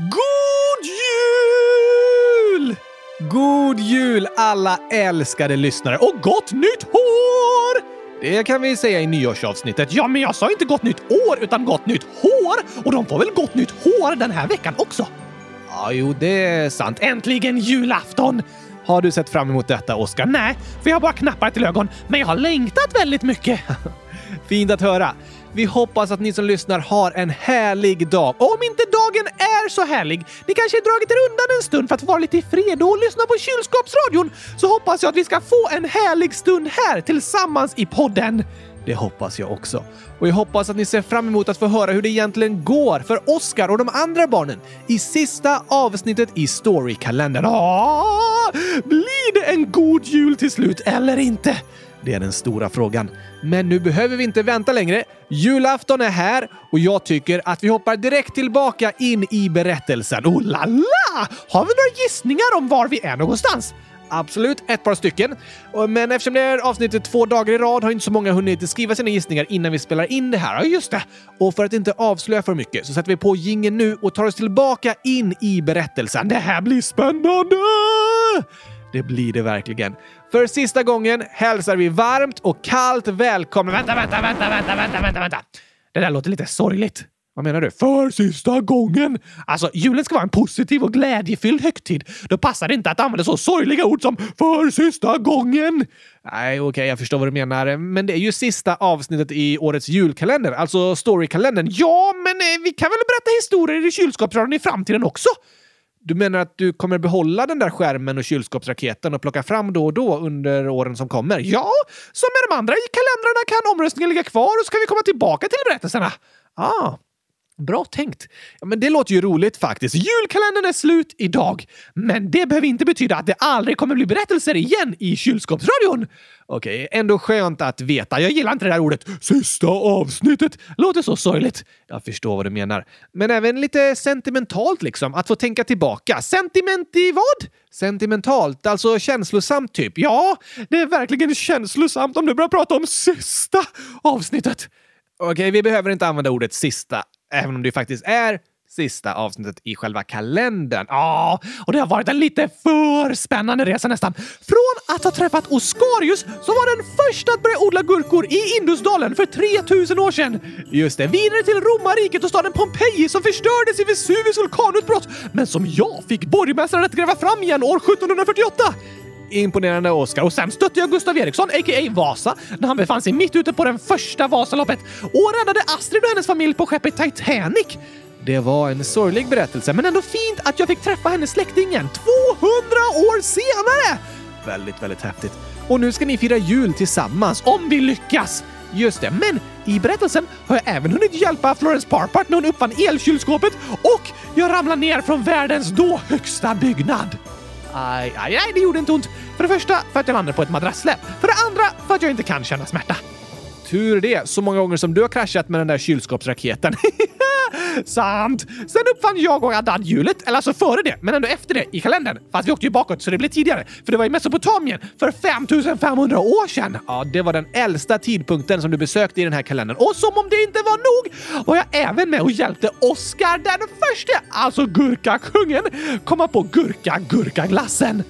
God jul! God jul alla älskade lyssnare och gott nytt hår! Det kan vi säga i nyårsavsnittet. Ja, men jag sa inte gott nytt år utan gott nytt hår! Och de får väl gott nytt hår den här veckan också? Ja, jo, det är sant. Äntligen julafton! Har du sett fram emot detta, Oskar? Nej, för jag har bara knappar till ögon. Men jag har längtat väldigt mycket. Fint att höra. Vi hoppas att ni som lyssnar har en härlig dag. Och om inte dagen är så härlig, ni kanske dragit er undan en stund för att få vara lite i fred och lyssna på kylskåpsradion, så hoppas jag att vi ska få en härlig stund här tillsammans i podden. Det hoppas jag också. Och jag hoppas att ni ser fram emot att få höra hur det egentligen går för Oscar och de andra barnen i sista avsnittet i Storykalendern. Ah, blir det en god jul till slut eller inte? Det är den stora frågan. Men nu behöver vi inte vänta längre. Julafton är här och jag tycker att vi hoppar direkt tillbaka in i berättelsen. Oh la la! Har vi några gissningar om var vi är någonstans? Absolut, ett par stycken. Men eftersom det är avsnittet två dagar i rad har inte så många hunnit skriva sina gissningar innan vi spelar in det här. Ja, just det! Och för att inte avslöja för mycket så sätter vi på gingen nu och tar oss tillbaka in i berättelsen. Det här blir spännande! Det blir det verkligen. För sista gången hälsar vi varmt och kallt välkomna... Vänta, vänta, vänta, vänta, vänta, vänta, vänta! Det där låter lite sorgligt. Vad menar du? För sista gången! Alltså, julen ska vara en positiv och glädjefylld högtid. Då passar det inte att använda så sorgliga ord som för sista gången. Nej, okej, okay, jag förstår vad du menar. Men det är ju sista avsnittet i årets julkalender, alltså storykalendern. Ja, men eh, vi kan väl berätta historier i kylskåpsradion i framtiden också? Du menar att du kommer behålla den där skärmen och kylskåpsraketen och plocka fram då och då under åren som kommer? Ja, som med de andra i kalendrarna kan omröstningen ligga kvar och så kan vi komma tillbaka till berättelserna. Ah, Bra tänkt. Ja, men det låter ju roligt faktiskt. Julkalendern är slut idag. Men det behöver inte betyda att det aldrig kommer bli berättelser igen i kylskåpsradion. Okej, okay, ändå skönt att veta. Jag gillar inte det där ordet “sista avsnittet”. Låter så sorgligt. Jag förstår vad du menar. Men även lite sentimentalt liksom, att få tänka tillbaka. Sentiment i vad? Sentimentalt, alltså känslosamt typ. Ja, det är verkligen känslosamt om du börjar prata om sista avsnittet. Okej, okay, vi behöver inte använda ordet sista Även om det faktiskt är sista avsnittet i själva kalendern. Ja, och det har varit en lite för spännande resa nästan. Från att ha träffat Oscarius som var den första att börja odla gurkor i Indusdalen för 3000 år sedan. Just det, vidare till romarriket och staden Pompeji som förstördes i Vesuvius vulkanutbrott men som jag fick borgmästaren att gräva fram igen år 1748. Imponerande Oscar. Och sen stötte jag Gustav Eriksson, a.k.a. Vasa, när han befann sig mitt ute på den första Vasaloppet och räddade Astrid och hennes familj på skeppet Titanic. Det var en sorglig berättelse, men ändå fint att jag fick träffa hennes släkting igen 200 år senare! Väldigt, väldigt häftigt. Och nu ska ni fira jul tillsammans, om vi lyckas! Just det, men i berättelsen har jag även hunnit hjälpa Florence Parpart när hon uppfann elkylskåpet och jag ramlade ner från världens då högsta byggnad. Aj, aj, aj, det gjorde inte ont. För det första för att jag landade på ett madrasssläp. För det andra för att jag inte kan känna smärta. Tur det, så många gånger som du har kraschat med den där kylskåpsraketen. Sant! Sen uppfann jag och Adad hjulet, eller alltså före det, men ändå efter det i kalendern. Fast vi åkte ju bakåt så det blev tidigare, för det var i Mesopotamien för 5500 år sedan. Ja, det var den äldsta tidpunkten som du besökte i den här kalendern. Och som om det inte var nog var jag även med och hjälpte Oscar den förste, alltså gurkakungen, komma på gurka-gurkaglassen.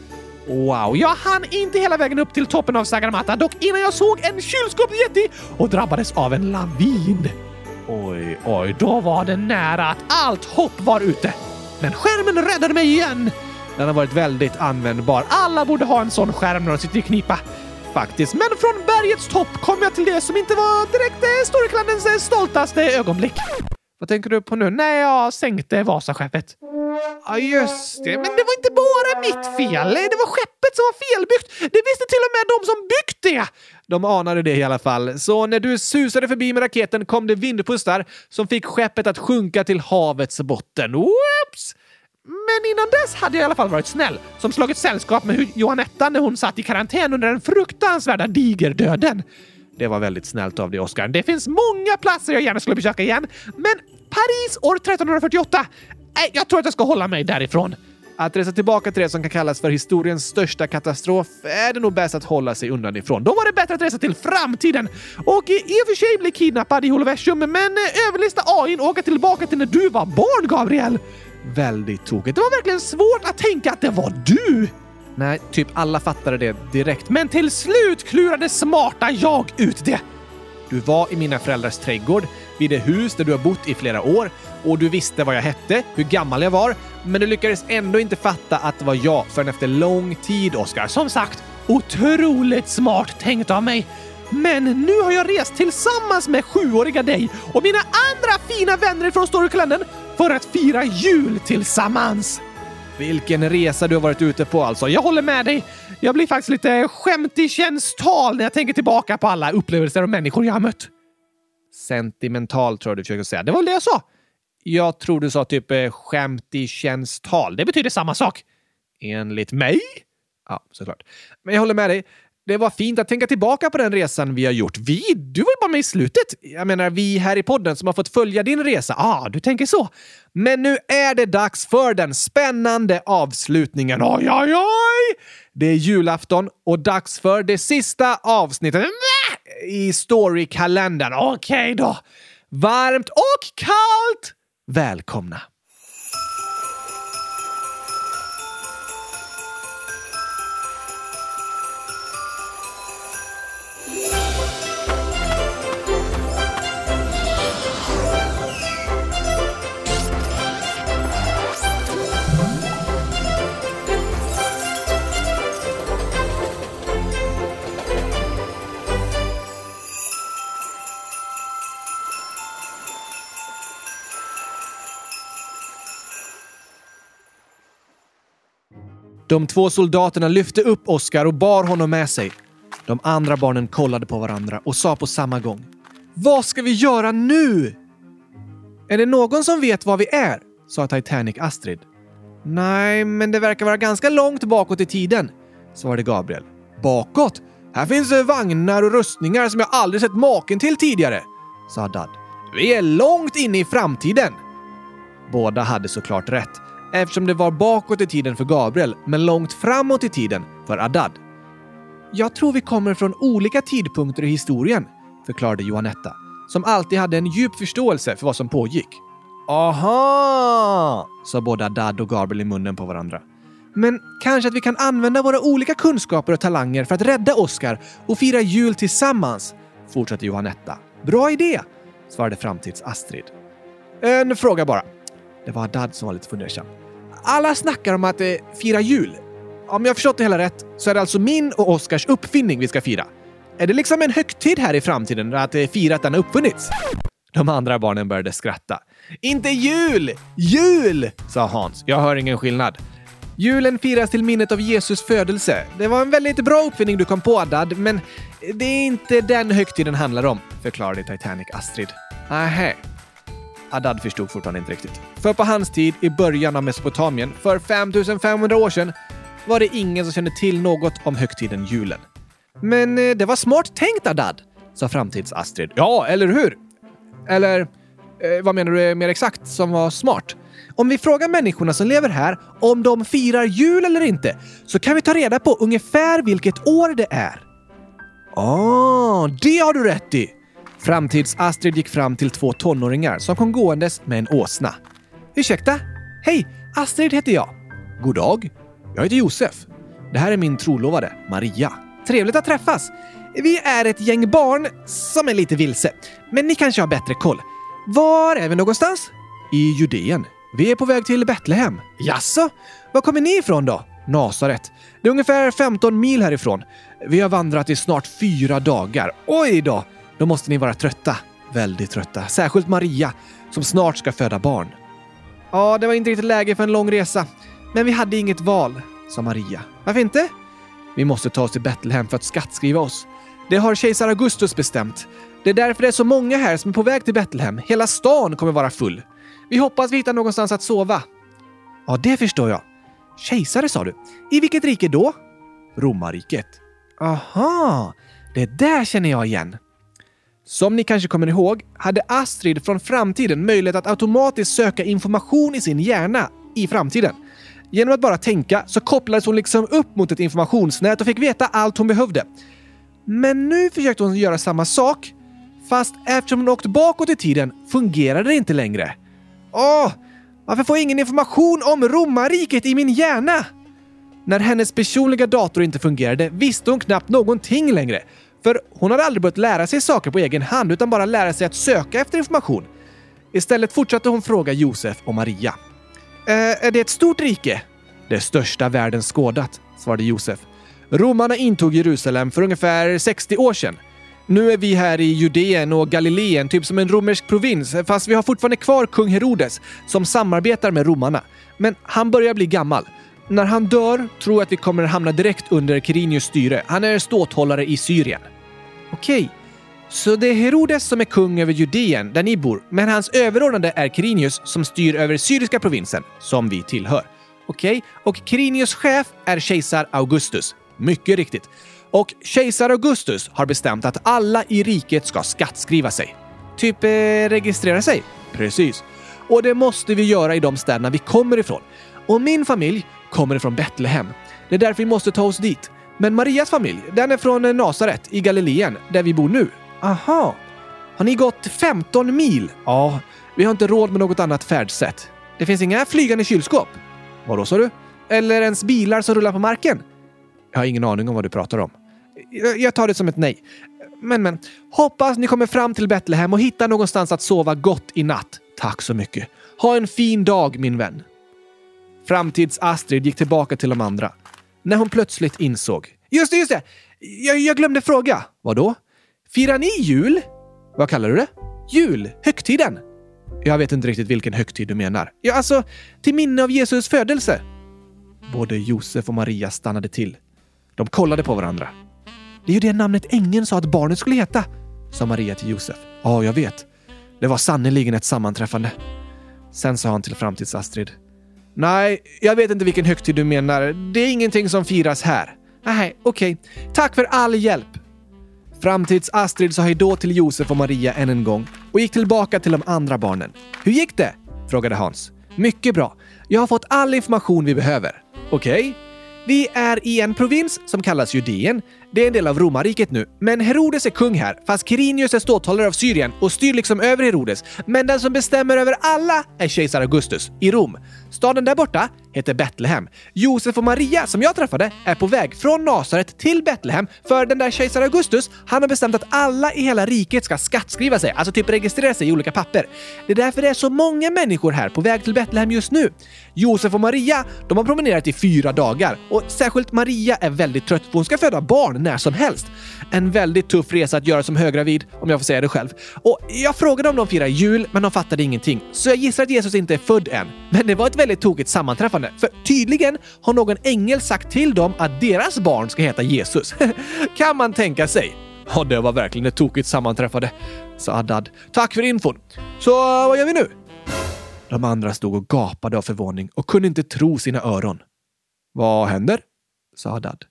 Wow, jag hann inte hela vägen upp till toppen av Sagarmatha, dock innan jag såg en kylskåpsjätte och drabbades av en lavin. Oj, oj, då var det nära att allt hopp var ute. Men skärmen räddade mig igen! Den har varit väldigt användbar. Alla borde ha en sån skärm när de sitter i knipa. Faktiskt. Men från bergets topp kom jag till det som inte var direkt eh, stoltaste ögonblick. Vad tänker du på nu? Nej, jag sänkte Vasaskeppet. Ja, just det. Men det var inte bara mitt fel. Det var skeppet som var felbyggt. Det visste till och med de som byggt det. De anade det i alla fall. Så när du susade förbi med raketen kom det vindpustar som fick skeppet att sjunka till havets botten. Whoops! Men innan dess hade jag i alla fall varit snäll, som slagit sällskap med Johannetta när hon satt i karantän under den fruktansvärda digerdöden. Det var väldigt snällt av dig, Oscar. Det finns många platser jag gärna skulle besöka igen, men Paris år 1348? Nej, jag tror att jag ska hålla mig därifrån. Att resa tillbaka till det som kan kallas för historiens största katastrof är det nog bäst att hålla sig undan ifrån. Då var det bättre att resa till framtiden och i och för sig bli kidnappad i holoversum, men eh, överlista AIn och åka tillbaka till när du var barn, Gabriel. väldigt tokigt. Det var verkligen svårt att tänka att det var du! Nej, typ alla fattade det direkt. Men till slut klurade smarta jag ut det. Du var i mina föräldrars trädgård, vid det hus där du har bott i flera år och du visste vad jag hette, hur gammal jag var, men du lyckades ändå inte fatta att det var jag förrän efter lång tid, Oscar. Som sagt, otroligt smart tänkt av mig. Men nu har jag rest tillsammans med sjuåriga dig och mina andra fina vänner från Storykalendern för att fira jul tillsammans. Vilken resa du har varit ute på alltså. Jag håller med dig. Jag blir faktiskt lite skämtig känstal när jag tänker tillbaka på alla upplevelser och människor jag har mött. Sentimental tror jag du försöker säga. Det var väl det jag sa? Jag tror du sa typ eh, skämtig känstal. Det betyder samma sak. Enligt mig? Ja, såklart. Men jag håller med dig. Det var fint att tänka tillbaka på den resan vi har gjort. Vi? Du var ju bara med i slutet. Jag menar, vi här i podden som har fått följa din resa. Ah, du tänker så. Men nu är det dags för den spännande avslutningen. Oj, oj, oj! Det är julafton och dags för det sista avsnittet i storykalendern. Okej okay då. Varmt och kallt välkomna! De två soldaterna lyfte upp Oskar och bar honom med sig. De andra barnen kollade på varandra och sa på samma gång. Vad ska vi göra nu? Är det någon som vet var vi är? sa Titanic Astrid. Nej, men det verkar vara ganska långt bakåt i tiden, svarade Gabriel. Bakåt? Här finns eh, vagnar och rustningar som jag aldrig sett maken till tidigare, sa Dad. Vi är långt inne i framtiden. Båda hade såklart rätt eftersom det var bakåt i tiden för Gabriel, men långt framåt i tiden för Adad. Jag tror vi kommer från olika tidpunkter i historien, förklarade Johanetta, som alltid hade en djup förståelse för vad som pågick. Aha! sa både Adad och Gabriel i munnen på varandra. Men kanske att vi kan använda våra olika kunskaper och talanger för att rädda Oscar och fira jul tillsammans, fortsatte Johanetta. Bra idé, svarade framtids-Astrid. En fråga bara. Det var Haddad som var lite fundersam. Alla snackar om att eh, fira jul. Om jag förstått det hela rätt så är det alltså min och Oscars uppfinning vi ska fira. Är det liksom en högtid här i framtiden att eh, fira att den har uppfunnits? De andra barnen började skratta. Inte jul! Jul! sa Hans. Jag hör ingen skillnad. Julen firas till minnet av Jesus födelse. Det var en väldigt bra uppfinning du kom på, Dad. men det är inte den högtiden handlar om, förklarade Titanic Astrid. Nähä, Adad förstod fortfarande inte riktigt. För på hans tid i början av Mesopotamien, för 5500 år sedan, var det ingen som kände till något om högtiden julen. Men eh, det var smart tänkt Adad, sa framtids-Astrid. Ja, eller hur? Eller, eh, vad menar du eh, mer exakt som var smart? Om vi frågar människorna som lever här om de firar jul eller inte så kan vi ta reda på ungefär vilket år det är. Ah, det har du rätt i! Framtids-Astrid gick fram till två tonåringar som kom gåendes med en åsna. Ursäkta? Hej! Astrid heter jag. God dag. Jag heter Josef. Det här är min trolovade, Maria. Trevligt att träffas. Vi är ett gäng barn som är lite vilse, men ni kanske har bättre koll. Var är vi någonstans? I Judeen. Vi är på väg till Betlehem. Jaså? Var kommer ni ifrån då? Nasaret. Det är ungefär 15 mil härifrån. Vi har vandrat i snart fyra dagar. Oj då! Då måste ni vara trötta. Väldigt trötta. Särskilt Maria, som snart ska föda barn. Ja, det var inte riktigt läge för en lång resa. Men vi hade inget val, sa Maria. Varför inte? Vi måste ta oss till Betlehem för att skattskriva oss. Det har kejsar Augustus bestämt. Det är därför det är så många här som är på väg till Betlehem. Hela stan kommer vara full. Vi hoppas vi hittar någonstans att sova. Ja, det förstår jag. Kejsare sa du. I vilket rike då? Romarriket. Aha, det där känner jag igen. Som ni kanske kommer ihåg hade Astrid från framtiden möjlighet att automatiskt söka information i sin hjärna i framtiden. Genom att bara tänka så kopplades hon liksom upp mot ett informationsnät och fick veta allt hon behövde. Men nu försökte hon göra samma sak, fast eftersom hon åkt bakåt i tiden fungerade det inte längre. Åh! Varför får jag ingen information om romarriket i min hjärna? När hennes personliga dator inte fungerade visste hon knappt någonting längre. För hon hade aldrig börjat lära sig saker på egen hand utan bara lära sig att söka efter information. Istället fortsatte hon fråga Josef och Maria. Eh, är det ett stort rike? Det största världen skådat, svarade Josef. Romarna intog Jerusalem för ungefär 60 år sedan. Nu är vi här i Judeen och Galileen, typ som en romersk provins, fast vi har fortfarande kvar kung Herodes som samarbetar med romarna. Men han börjar bli gammal. När han dör tror jag att vi kommer hamna direkt under Quirinius styre. Han är ståthållare i Syrien. Okej, så det är Herodes som är kung över Judeen, där ni bor, men hans överordnade är Quirinius som styr över syriska provinsen, som vi tillhör. Okej, och Quirinius chef är kejsar Augustus. Mycket riktigt. Och kejsar Augustus har bestämt att alla i riket ska skattskriva sig. Typ eh, registrera sig. Precis. Och det måste vi göra i de städerna vi kommer ifrån. Och min familj kommer ifrån Betlehem. Det är därför vi måste ta oss dit. Men Marias familj, den är från Nasaret i Galileen, där vi bor nu. Aha. Har ni gått 15 mil? Ja, vi har inte råd med något annat färdsätt. Det finns inga flygande kylskåp. Vadå sa du? Eller ens bilar som rullar på marken? Jag har ingen aning om vad du pratar om. Jag tar det som ett nej. Men, men. Hoppas ni kommer fram till Betlehem och hittar någonstans att sova gott i natt. Tack så mycket. Ha en fin dag, min vän. Framtids-Astrid gick tillbaka till de andra. När hon plötsligt insåg. Just det, just det! Jag, jag glömde fråga. Vadå? Firar ni jul? Vad kallar du det? Jul? Högtiden? Jag vet inte riktigt vilken högtid du menar. Ja, alltså, till minne av Jesus födelse. Både Josef och Maria stannade till. De kollade på varandra. Det är ju det namnet ängeln sa att barnet skulle heta, sa Maria till Josef. Ja, jag vet. Det var sannerligen ett sammanträffande. Sen sa han till framtids-Astrid. Nej, jag vet inte vilken högtid du menar. Det är ingenting som firas här. Nej, okej. Okay. Tack för all hjälp. Framtids-Astrid sa hejdå till Josef och Maria än en gång och gick tillbaka till de andra barnen. Hur gick det? frågade Hans. Mycket bra. Jag har fått all information vi behöver. Okej? Okay. Vi är i en provins som kallas Judeen. Det är en del av romarriket nu, men Herodes är kung här, fast Quirinius är ståthållare av Syrien och styr liksom över Herodes. Men den som bestämmer över alla är kejsar Augustus i Rom. Staden där borta heter Betlehem. Josef och Maria, som jag träffade, är på väg från Nasaret till Betlehem för den där kejsar Augustus, han har bestämt att alla i hela riket ska skattskriva sig, alltså typ registrera sig i olika papper. Det är därför det är så många människor här på väg till Betlehem just nu. Josef och Maria, de har promenerat i fyra dagar och särskilt Maria är väldigt trött för hon ska föda barn när som helst. En väldigt tuff resa att göra som höggravid, om jag får säga det själv. Och jag frågade om de firar jul, men de fattade ingenting. Så jag gissar att Jesus inte är född än. Men det var ett väldigt tokigt sammanträffande, för tydligen har någon ängel sagt till dem att deras barn ska heta Jesus. kan man tänka sig? Ja, det var verkligen ett tokigt sammanträffande, sa Haddad. Tack för infon. Så vad gör vi nu? De andra stod och gapade av förvåning och kunde inte tro sina öron. Vad händer? sa Haddad.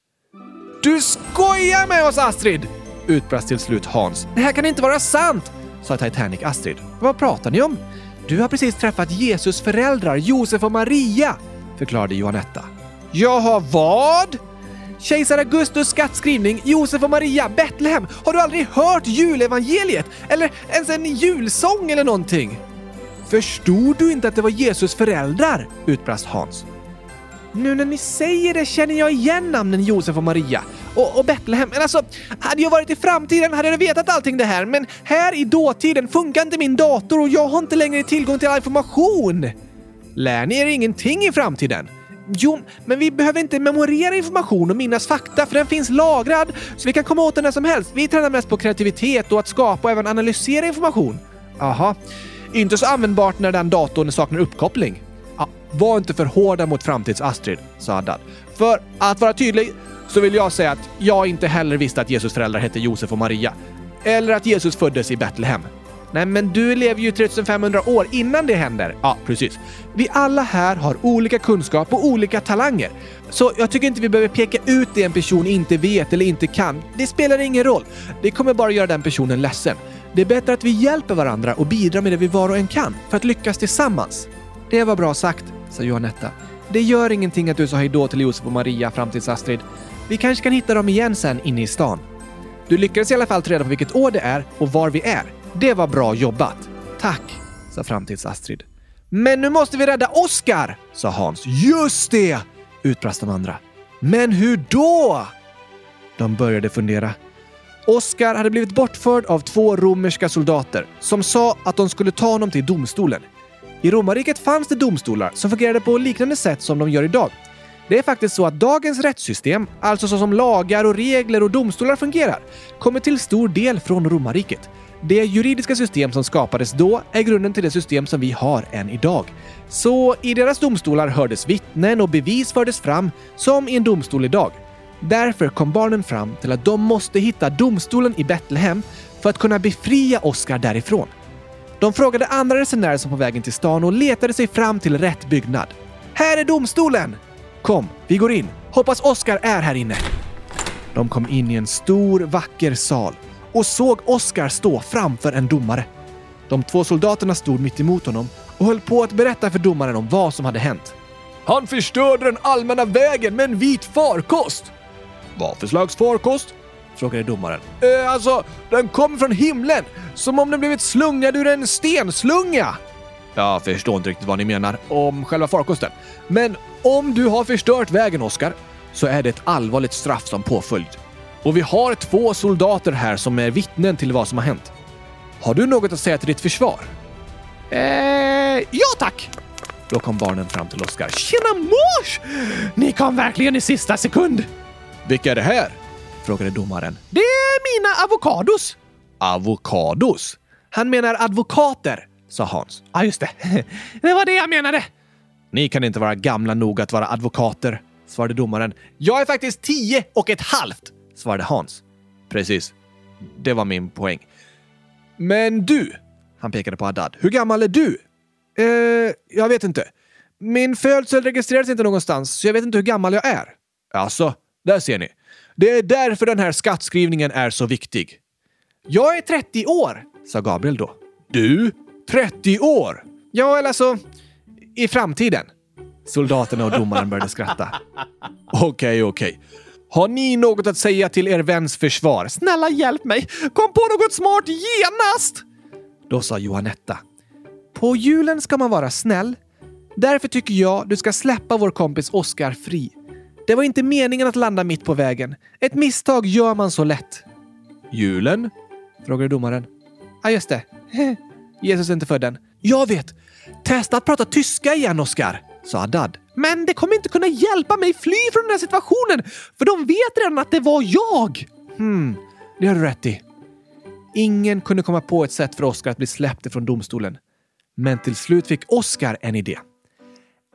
Du skojar med oss Astrid! utbrast till slut Hans. Det här kan inte vara sant! sa Titanic Astrid. Vad pratar ni om? Du har precis träffat Jesus föräldrar, Josef och Maria, förklarade Johanetta. Jag har vad? Kejsar Augustus skattskrivning, Josef och Maria, Betlehem. Har du aldrig hört julevangeliet? Eller ens en julsång eller någonting? Förstod du inte att det var Jesus föräldrar? utbrast Hans. Nu när ni säger det känner jag igen namnen Josef och Maria. Och, och Betlehem. Men alltså, hade jag varit i framtiden hade jag vetat allting det här. Men här i dåtiden funkar inte min dator och jag har inte längre tillgång till all information. Lär ni er ingenting i framtiden? Jo, men vi behöver inte memorera information och minnas fakta för den finns lagrad så vi kan komma åt den när som helst. Vi tränar mest på kreativitet och att skapa och även analysera information. Aha. Inte så användbart när den datorn saknar uppkoppling. Ja, var inte för hårda mot framtids-Astrid, sa Haddad. För att vara tydlig så vill jag säga att jag inte heller visste att Jesus föräldrar hette Josef och Maria. Eller att Jesus föddes i Betlehem. Nej, men du lever ju 3500 år innan det händer. Ja, precis. Vi alla här har olika kunskap och olika talanger. Så jag tycker inte vi behöver peka ut det en person inte vet eller inte kan. Det spelar ingen roll. Det kommer bara göra den personen ledsen. Det är bättre att vi hjälper varandra och bidrar med det vi var och en kan för att lyckas tillsammans. Det var bra sagt, sa Johanetta. Det gör ingenting att du sa hejdå till Josef och Maria fram tills Astrid. Vi kanske kan hitta dem igen sen inne i stan. Du lyckades i alla fall ta reda på vilket år det är och var vi är. Det var bra jobbat. Tack, sa framtids-Astrid. Men nu måste vi rädda Oskar, sa Hans. Just det! utbrast de andra. Men hur då? De började fundera. Oscar hade blivit bortförd av två romerska soldater som sa att de skulle ta honom till domstolen. I romarriket fanns det domstolar som fungerade på liknande sätt som de gör idag. Det är faktiskt så att dagens rättssystem, alltså så som lagar och regler och domstolar fungerar, kommer till stor del från romarriket. Det juridiska system som skapades då är grunden till det system som vi har än idag. Så i deras domstolar hördes vittnen och bevis fördes fram som i en domstol idag. Därför kom barnen fram till att de måste hitta domstolen i Betlehem för att kunna befria Oskar därifrån. De frågade andra resenärer som på vägen till stan och letade sig fram till rätt byggnad. Här är domstolen! Kom, vi går in. Hoppas Oskar är här inne. De kom in i en stor, vacker sal och såg Oskar stå framför en domare. De två soldaterna stod mitt emot honom och höll på att berätta för domaren om vad som hade hänt. Han förstörde den allmänna vägen med en vit farkost! Vad för slags farkost? frågade domaren. Eh, alltså, den kom från himlen, som om den blivit slungad ur en stenslunga. Jag förstår inte riktigt vad ni menar om själva farkosten. Men om du har förstört vägen, Oskar, så är det ett allvarligt straff som påföljd. Och vi har två soldater här som är vittnen till vad som har hänt. Har du något att säga till ditt försvar? Eh, ja tack! Då kom barnen fram till Oskar. Tjena mors! Ni kom verkligen i sista sekund. Vilka är det här? frågade domaren. Det är mina avokados. Avokados? Han menar advokater, sa Hans. Ja, just det. Det var det jag menade. Ni kan inte vara gamla nog att vara advokater, svarade domaren. Jag är faktiskt tio och ett halvt, svarade Hans. Precis. Det var min poäng. Men du, han pekade på Haddad. Hur gammal är du? Eh, jag vet inte. Min födsel registreras inte någonstans, så jag vet inte hur gammal jag är. Alltså, där ser ni. Det är därför den här skattskrivningen är så viktig. Jag är 30 år, sa Gabriel då. Du? 30 år? Ja, eller alltså i framtiden. Soldaterna och domaren började skratta. Okej, okay, okej. Okay. Har ni något att säga till er väns försvar? Snälla hjälp mig! Kom på något smart genast! Då sa Johanetta. På julen ska man vara snäll. Därför tycker jag du ska släppa vår kompis Oskar fri. Det var inte meningen att landa mitt på vägen. Ett misstag gör man så lätt. Julen? frågade domaren. Ja, ah, just det. Jesus är inte född än. Jag vet! Testa att prata tyska igen, Oskar, sa Haddad. Men det kommer inte kunna hjälpa mig fly från den här situationen, för de vet redan att det var jag! Hmm, det har du rätt i. Ingen kunde komma på ett sätt för Oskar att bli släppt ifrån domstolen. Men till slut fick Oskar en idé.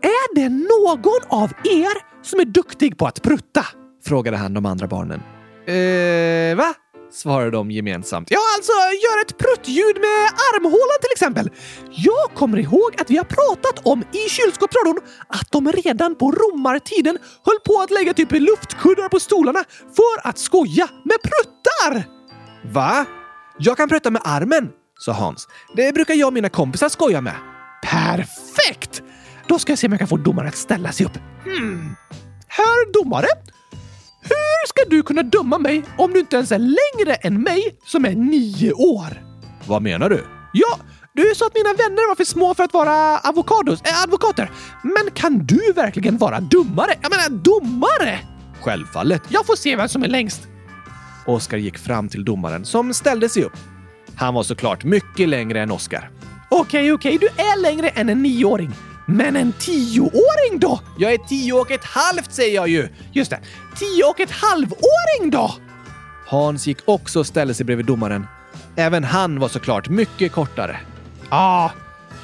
Är det någon av er som är duktig på att prutta? frågade han de andra barnen. Eh, va? svarade de gemensamt. Ja, alltså gör ett pruttljud med armhålan till exempel. Jag kommer ihåg att vi har pratat om i kylskåpsradion att de redan på romartiden höll på att lägga typ luftkuddar på stolarna för att skoja med pruttar! Va? Jag kan prutta med armen, sa Hans. Det brukar jag och mina kompisar skoja med. Perfekt! Då ska jag se om jag kan få domaren att ställa sig upp. Hmm. Herr domare, hur ska du kunna döma mig om du inte ens är längre än mig som är nio år? Vad menar du? Ja, du sa att mina vänner var för små för att vara avokados, äh, advokater. Men kan du verkligen vara dummare? Jag menar domare! Självfallet. Jag får se vem som är längst. Oskar gick fram till domaren som ställde sig upp. Han var såklart mycket längre än Oskar. Okej, okej, du är längre än en nioåring. Men en tioåring då? Jag är tio och ett halvt säger jag ju! Just det, tio och ett halvåring då? Hans gick också och ställde sig bredvid domaren. Även han var såklart mycket kortare. Ja, ah,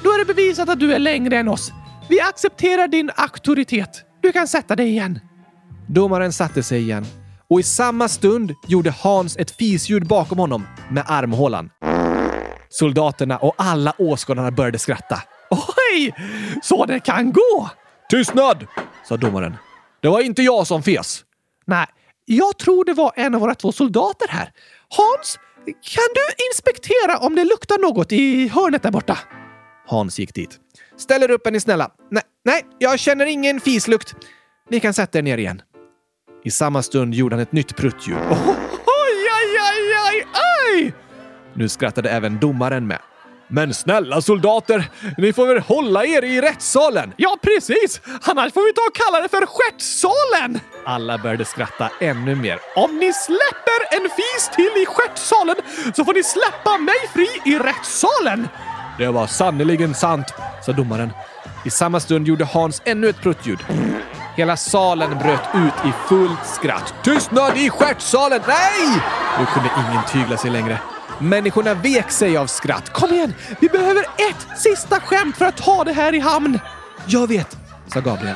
då är det bevisat att du är längre än oss. Vi accepterar din auktoritet. Du kan sätta dig igen. Domaren satte sig igen och i samma stund gjorde Hans ett fisljud bakom honom med armhålan. Soldaterna och alla åskådarna började skratta. Oj! Så det kan gå! Tystnad! sa domaren. Det var inte jag som fes. Nej, jag tror det var en av våra två soldater här. Hans, kan du inspektera om det luktar något i hörnet där borta? Hans gick dit. Ställ er upp är ni snälla. Nej, nej, jag känner ingen fislukt. Ni kan sätta er ner igen. I samma stund gjorde han ett nytt pruttljud. oj, aj, aj, aj, aj! Nu skrattade även domaren med. Men snälla soldater, ni får väl hålla er i rättssalen? Ja, precis! Annars får vi ta och kalla det för stjärtsalen! Alla började skratta ännu mer. Om ni släpper en fis till i stjärtsalen så får ni släppa mig fri i rättssalen! Det var sannerligen sant, sa domaren. I samma stund gjorde Hans ännu ett pruttljud. Hela salen bröt ut i fullt skratt. Tystnad i stjärtsalen! Nej! Nu kunde ingen tygla sig längre. Människorna vek sig av skratt. Kom igen! Vi behöver ett sista skämt för att ta det här i hamn! Jag vet, sa Gabriel.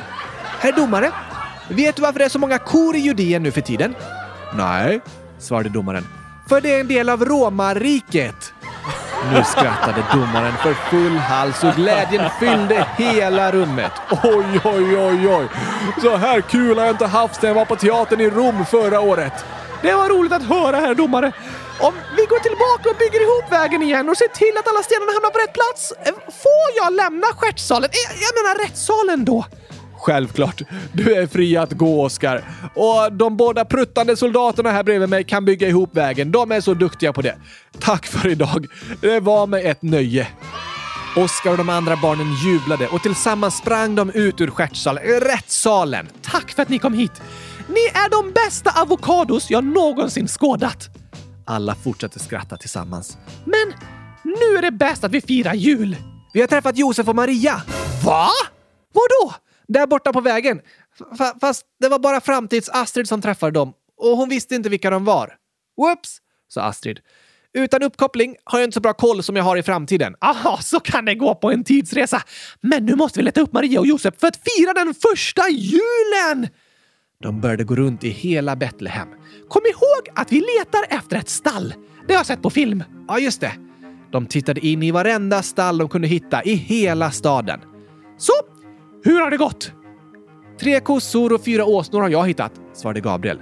Herr domare, vet du varför det är så många kor i Judeen nu för tiden? Nej, svarade domaren. För det är en del av romarriket. Nu skrattade domaren för full hals och glädjen fyllde hela rummet. Oj, oj, oj, oj! Så här kul har jag inte haft sedan jag var på teatern i Rom förra året. Det var roligt att höra, herr domare. Om vi går tillbaka och bygger ihop vägen igen och ser till att alla stenarna hamnar på rätt plats, eh, får jag lämna stjärtsalen? Jag, jag menar rättssalen då? Självklart. Du är fri att gå, Oskar. Och de båda pruttande soldaterna här bredvid mig kan bygga ihop vägen. De är så duktiga på det. Tack för idag. Det var mig ett nöje. Oskar och de andra barnen jublade och tillsammans sprang de ut ur stjärtsalen, rättssalen. Tack för att ni kom hit. Ni är de bästa avokados jag någonsin skådat. Alla fortsatte skratta tillsammans. Men nu är det bäst att vi firar jul. Vi har träffat Josef och Maria. Va? Vadå? Där borta på vägen. F fast det var bara framtids-Astrid som träffade dem och hon visste inte vilka de var. Whoops, sa Astrid. Utan uppkoppling har jag inte så bra koll som jag har i framtiden. Aha, så kan det gå på en tidsresa. Men nu måste vi leta upp Maria och Josef för att fira den första julen! De började gå runt i hela Betlehem. Kom ihåg att vi letar efter ett stall. Det har jag sett på film. Ja, just det. De tittade in i varenda stall de kunde hitta i hela staden. Så, hur har det gått? Tre kossor och fyra åsnor har jag hittat, svarade Gabriel.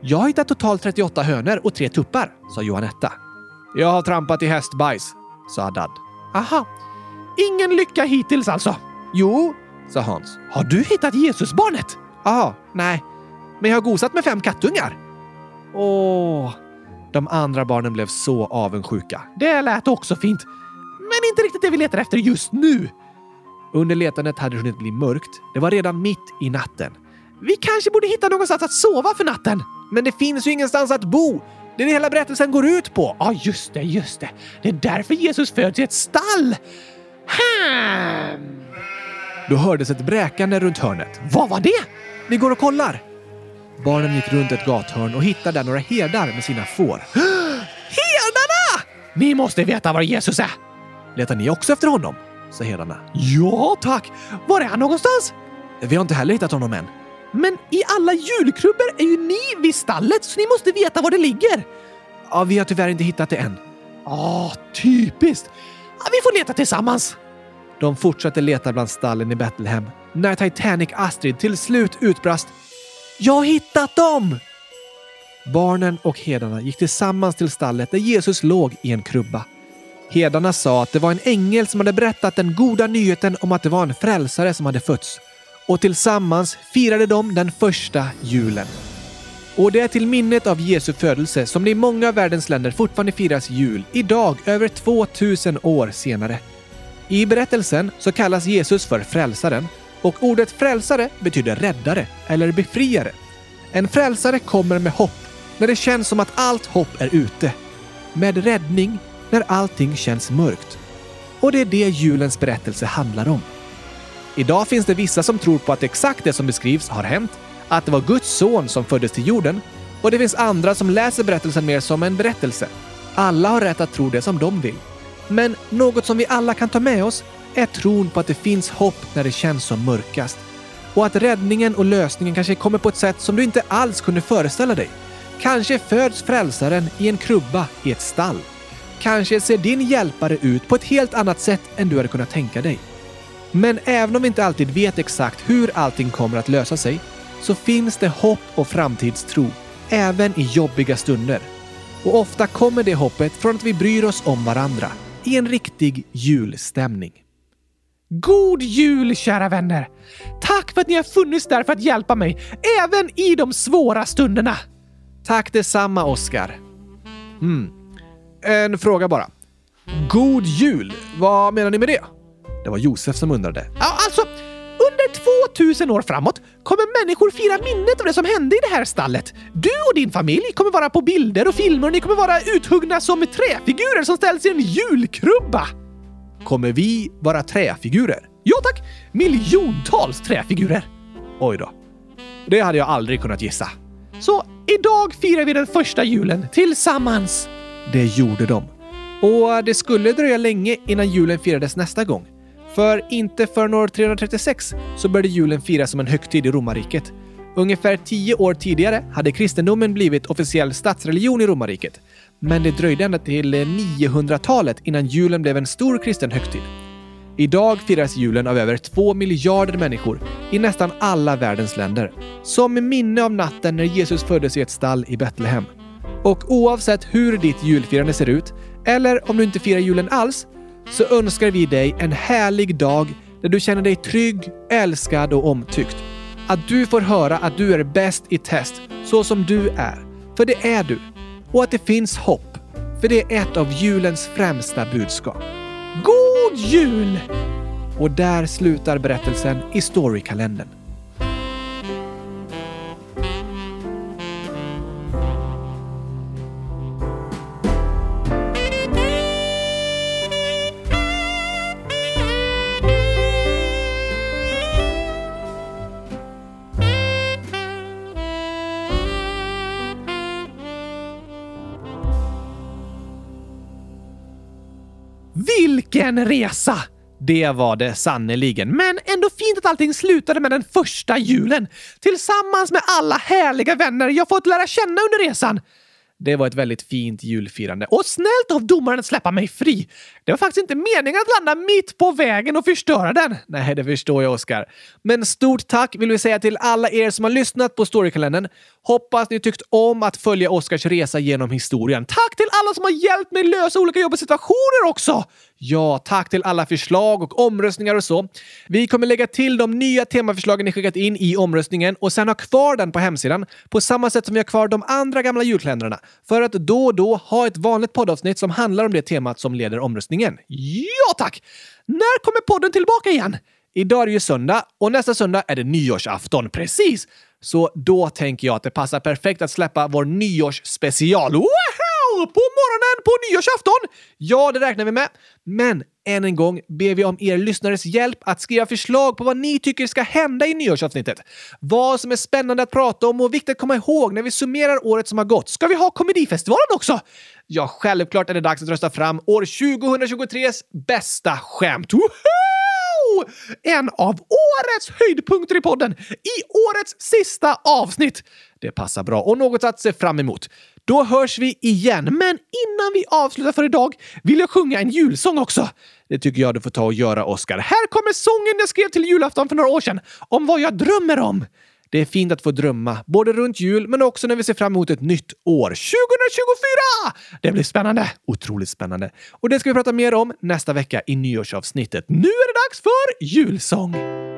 Jag har hittat totalt 38 hönor och tre tuppar, sa Johanetta. Jag har trampat i hästbajs, sa Haddad. Aha. Ingen lycka hittills alltså? Jo, sa Hans. Har du hittat Jesusbarnet? Aha, nej. Men jag har gosat med fem kattungar. Åh. De andra barnen blev så avundsjuka. Det lät också fint. Men inte riktigt det vi letar efter just nu. Under letandet hade det hunnit bli mörkt. Det var redan mitt i natten. Vi kanske borde hitta någonstans att sova för natten. Men det finns ju ingenstans att bo. Det är det hela berättelsen går ut på. Ja, just det, just det. Det är därför Jesus föds i ett stall. Hmm. Då hördes ett bräkande runt hörnet. Vad var det? Vi går och kollar. Barnen gick runt ett gathörn och hittade några herdar med sina får. Herdarna! Ni måste veta var Jesus är. Letar ni också efter honom? sa herdarna. Ja, tack. Var är han någonstans? Vi har inte heller hittat honom än. Men i alla julkrubbor är ju ni vid stallet, så ni måste veta var det ligger. Ja, vi har tyvärr inte hittat det än. Ah, typiskt. Ja, vi får leta tillsammans. De fortsatte leta bland stallen i Betlehem när Titanic Astrid till slut utbrast “Jag har hittat dem!” Barnen och herdarna gick tillsammans till stallet där Jesus låg i en krubba. Herdarna sa att det var en ängel som hade berättat den goda nyheten om att det var en frälsare som hade fötts. Och tillsammans firade de den första julen. Och det är till minnet av Jesu födelse som det i många av världens länder fortfarande firas jul, idag över 2000 år senare. I berättelsen så kallas Jesus för frälsaren och ordet frälsare betyder räddare eller befriare. En frälsare kommer med hopp när det känns som att allt hopp är ute. Med räddning när allting känns mörkt. Och det är det julens berättelse handlar om. Idag finns det vissa som tror på att exakt det som beskrivs har hänt, att det var Guds son som föddes till jorden och det finns andra som läser berättelsen mer som en berättelse. Alla har rätt att tro det som de vill. Men något som vi alla kan ta med oss är tron på att det finns hopp när det känns som mörkast. Och att räddningen och lösningen kanske kommer på ett sätt som du inte alls kunde föreställa dig. Kanske föds frälsaren i en krubba i ett stall. Kanske ser din hjälpare ut på ett helt annat sätt än du hade kunnat tänka dig. Men även om vi inte alltid vet exakt hur allting kommer att lösa sig så finns det hopp och framtidstro även i jobbiga stunder. Och ofta kommer det hoppet från att vi bryr oss om varandra i en riktig julstämning. God jul kära vänner! Tack för att ni har funnits där för att hjälpa mig, även i de svåra stunderna! Tack detsamma, Oskar. Mm. En fråga bara. God jul! Vad menar ni med det? Det var Josef som undrade. Ja, alltså, under 2000 år framåt kommer människor fira minnet av det som hände i det här stallet. Du och din familj kommer vara på bilder och filmer och ni kommer vara uthuggna som träfigurer som ställs i en julkrubba. Kommer vi vara träfigurer? Ja tack! Miljontals träfigurer! Oj då. Det hade jag aldrig kunnat gissa. Så idag firar vi den första julen tillsammans. Det gjorde de. Och det skulle dröja länge innan julen firades nästa gång. För inte förrän år 336 så började julen firas som en högtid i romarriket. Ungefär tio år tidigare hade kristendomen blivit officiell statsreligion i romarriket. Men det dröjde ända till eh, 900-talet innan julen blev en stor kristen högtid. Idag firas julen av över två miljarder människor i nästan alla världens länder. Som minne av natten när Jesus föddes i ett stall i Betlehem. Och oavsett hur ditt julfirande ser ut, eller om du inte firar julen alls, så önskar vi dig en härlig dag där du känner dig trygg, älskad och omtyckt. Att du får höra att du är bäst i test, så som du är. För det är du. Och att det finns hopp. För det är ett av julens främsta budskap. God jul! Och där slutar berättelsen i Storykalendern. Vilken resa! Det var det sannoliken. Men ändå fint att allting slutade med den första julen. Tillsammans med alla härliga vänner jag fått lära känna under resan. Det var ett väldigt fint julfirande. Och snällt av domaren att släppa mig fri. Det var faktiskt inte meningen att landa mitt på vägen och förstöra den. Nej, det förstår jag, Oskar. Men stort tack vill vi säga till alla er som har lyssnat på Storykalendern. Hoppas ni tyckt om att följa Oskars resa genom historien. Tack till alla som har hjälpt mig lösa olika jobbiga situationer också! Ja, tack till alla förslag och omröstningar och så. Vi kommer lägga till de nya temaförslagen ni skickat in i omröstningen och sen ha kvar den på hemsidan på samma sätt som vi har kvar de andra gamla julkalendrarna för att då och då ha ett vanligt poddavsnitt som handlar om det temat som leder omröstningen. Ja, tack! När kommer podden tillbaka igen? Idag är det ju söndag och nästa söndag är det nyårsafton. Precis! Så då tänker jag att det passar perfekt att släppa vår nyårsspecial. Wow! På morgonen på nyårsafton! Ja, det räknar vi med. Men än en gång ber vi om er lyssnares hjälp att skriva förslag på vad ni tycker ska hända i nyårsavsnittet. Vad som är spännande att prata om och viktigt att komma ihåg när vi summerar året som har gått. Ska vi ha komedifestivalen också? Ja, självklart är det dags att rösta fram år 2023s bästa skämt. Woho! En av årets höjdpunkter i podden i årets sista avsnitt. Det passar bra och något att se fram emot. Då hörs vi igen, men innan vi avslutar för idag vill jag sjunga en julsång också. Det tycker jag du får ta och göra, Oscar. Här kommer sången jag skrev till julafton för några år sedan om vad jag drömmer om. Det är fint att få drömma, både runt jul men också när vi ser fram emot ett nytt år. 2024! Det blir spännande! Otroligt spännande. Och det ska vi prata mer om nästa vecka i nyårsavsnittet. Nu är det dags för julsång!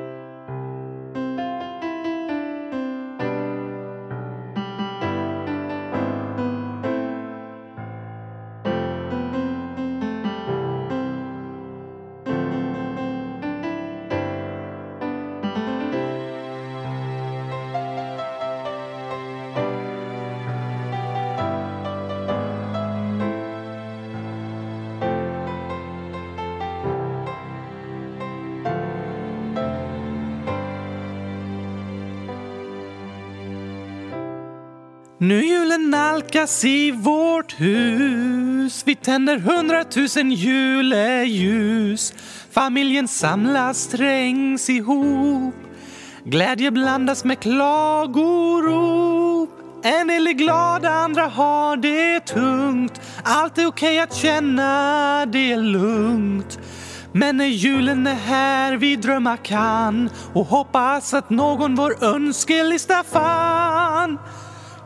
Julen nalkas i vårt hus. Vi tänder hundratusen juleljus. Familjen samlas, trängs ihop. Glädje blandas med klagorop. En del är glada, andra har det tungt. Allt är okej att känna det lugnt. Men när julen är här vi drömma kan och hoppas att någon vår önskelista fann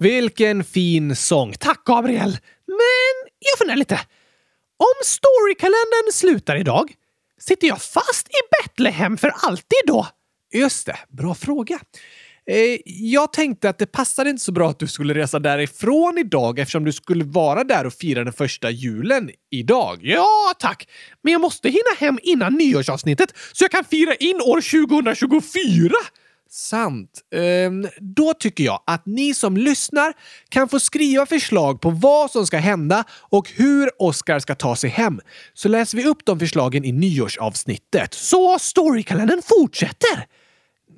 Vilken fin sång. Tack, Gabriel! Men jag funderar lite. Om storykalendern slutar idag, sitter jag fast i Betlehem för alltid då? Just det, bra fråga. Eh, jag tänkte att det passade inte så bra att du skulle resa därifrån idag eftersom du skulle vara där och fira den första julen idag. Ja, tack! Men jag måste hinna hem innan nyårsavsnittet så jag kan fira in år 2024! Sant. Ehm, då tycker jag att ni som lyssnar kan få skriva förslag på vad som ska hända och hur Oscar ska ta sig hem. Så läser vi upp de förslagen i nyårsavsnittet. Så storykalendern fortsätter!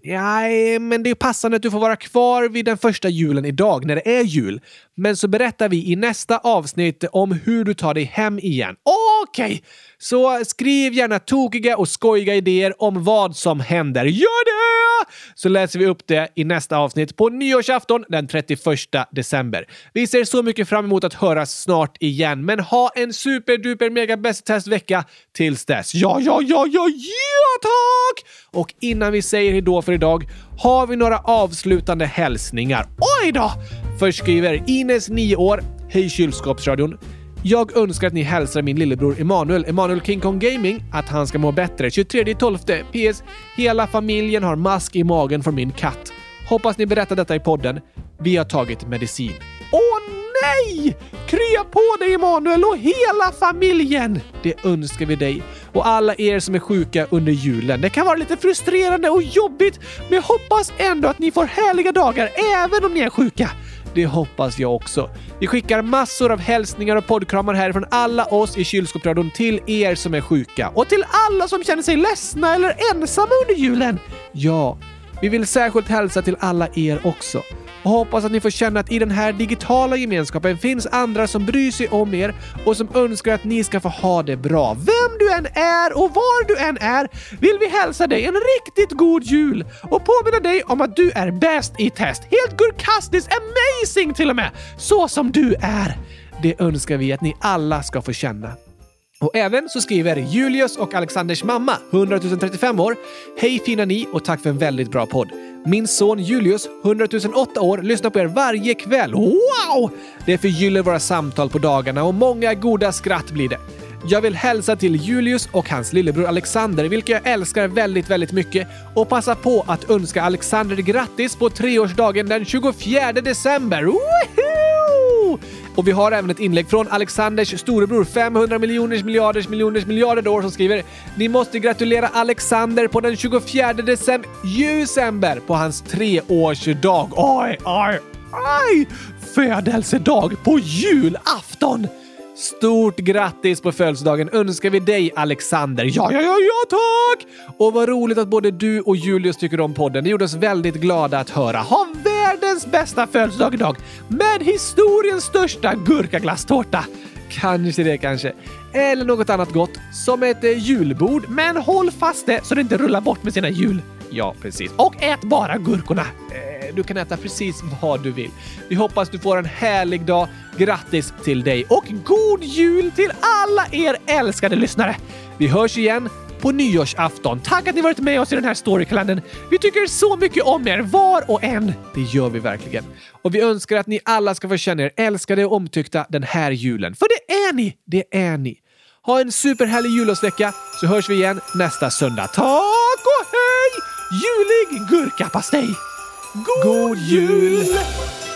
Nej, men det är passande att du får vara kvar vid den första julen idag när det är jul. Men så berättar vi i nästa avsnitt om hur du tar dig hem igen. Okej! Okay. Så skriv gärna tokiga och skojiga idéer om vad som händer. Gör det! Så läser vi upp det i nästa avsnitt på nyårsafton den 31 december. Vi ser så mycket fram emot att höras snart igen, men ha en superduper mega bäst test-vecka tills dess. Ja, ja, ja, ja, ja, tack! Och innan vi säger hejdå för idag har vi några avslutande hälsningar. Oj då! Först skriver Ines, 9 år. Hej kylskåpsradion. Jag önskar att ni hälsar min lillebror Emanuel, Emanuel King Kong Gaming, att han ska må bättre. 23.12. PS. Hela familjen har mask i magen från min katt. Hoppas ni berättar detta i podden. Vi har tagit medicin. Åh nej! Krya på dig Emanuel och hela familjen! Det önskar vi dig och alla er som är sjuka under julen. Det kan vara lite frustrerande och jobbigt, men jag hoppas ändå att ni får härliga dagar även om ni är sjuka. Det hoppas jag också. Vi skickar massor av hälsningar och poddkramar härifrån alla oss i Kylskåpsradion till er som är sjuka och till alla som känner sig ledsna eller ensamma under julen. Ja, Vi vill särskilt hälsa till alla er också och hoppas att ni får känna att i den här digitala gemenskapen finns andra som bryr sig om er och som önskar att ni ska få ha det bra. Vem du än är och var du än är vill vi hälsa dig en riktigt god jul och påminna dig om att du är bäst i test. Helt gurkastiskt amazing till och med! Så som du är. Det önskar vi att ni alla ska få känna. Och även så skriver Julius och Alexanders mamma, 100 035 år. Hej fina ni och tack för en väldigt bra podd. Min son Julius, 100 008 år, lyssnar på er varje kväll. Wow! Det förgyller våra samtal på dagarna och många goda skratt blir det. Jag vill hälsa till Julius och hans lillebror Alexander, vilka jag älskar väldigt, väldigt mycket och passa på att önska Alexander grattis på treårsdagen den 24 december. Woohoo! Och vi har även ett inlägg från Alexanders storebror 500 miljoners miljarders miljoners miljarder år som skriver Ni måste gratulera Alexander på den 24 december, december på hans treårsdag. Oj, oj, oj! Födelsedag på julafton! Stort grattis på födelsedagen önskar vi dig Alexander. Ja, ja, ja, ja tack! Och vad roligt att både du och Julius tycker om podden. Det gjorde oss väldigt glada att höra. Ha världens bästa födelsedag idag med historiens största gurkaglasstårta. Kanske det kanske. Eller något annat gott, som ett eh, julbord. Men håll fast det så det inte rullar bort med sina hjul. Ja, precis. Och ät bara gurkorna. Du kan äta precis vad du vill. Vi hoppas du får en härlig dag. Grattis till dig och god jul till alla er älskade lyssnare! Vi hörs igen på nyårsafton. Tack att ni varit med oss i den här storykalendern. Vi tycker så mycket om er, var och en. Det gör vi verkligen. Och vi önskar att ni alla ska få känna er älskade och omtyckta den här julen. För det är ni! Det är ni. Ha en superhärlig jullovsvecka så hörs vi igen nästa söndag. Tack och hej! Julig gurkapastej! God, jul!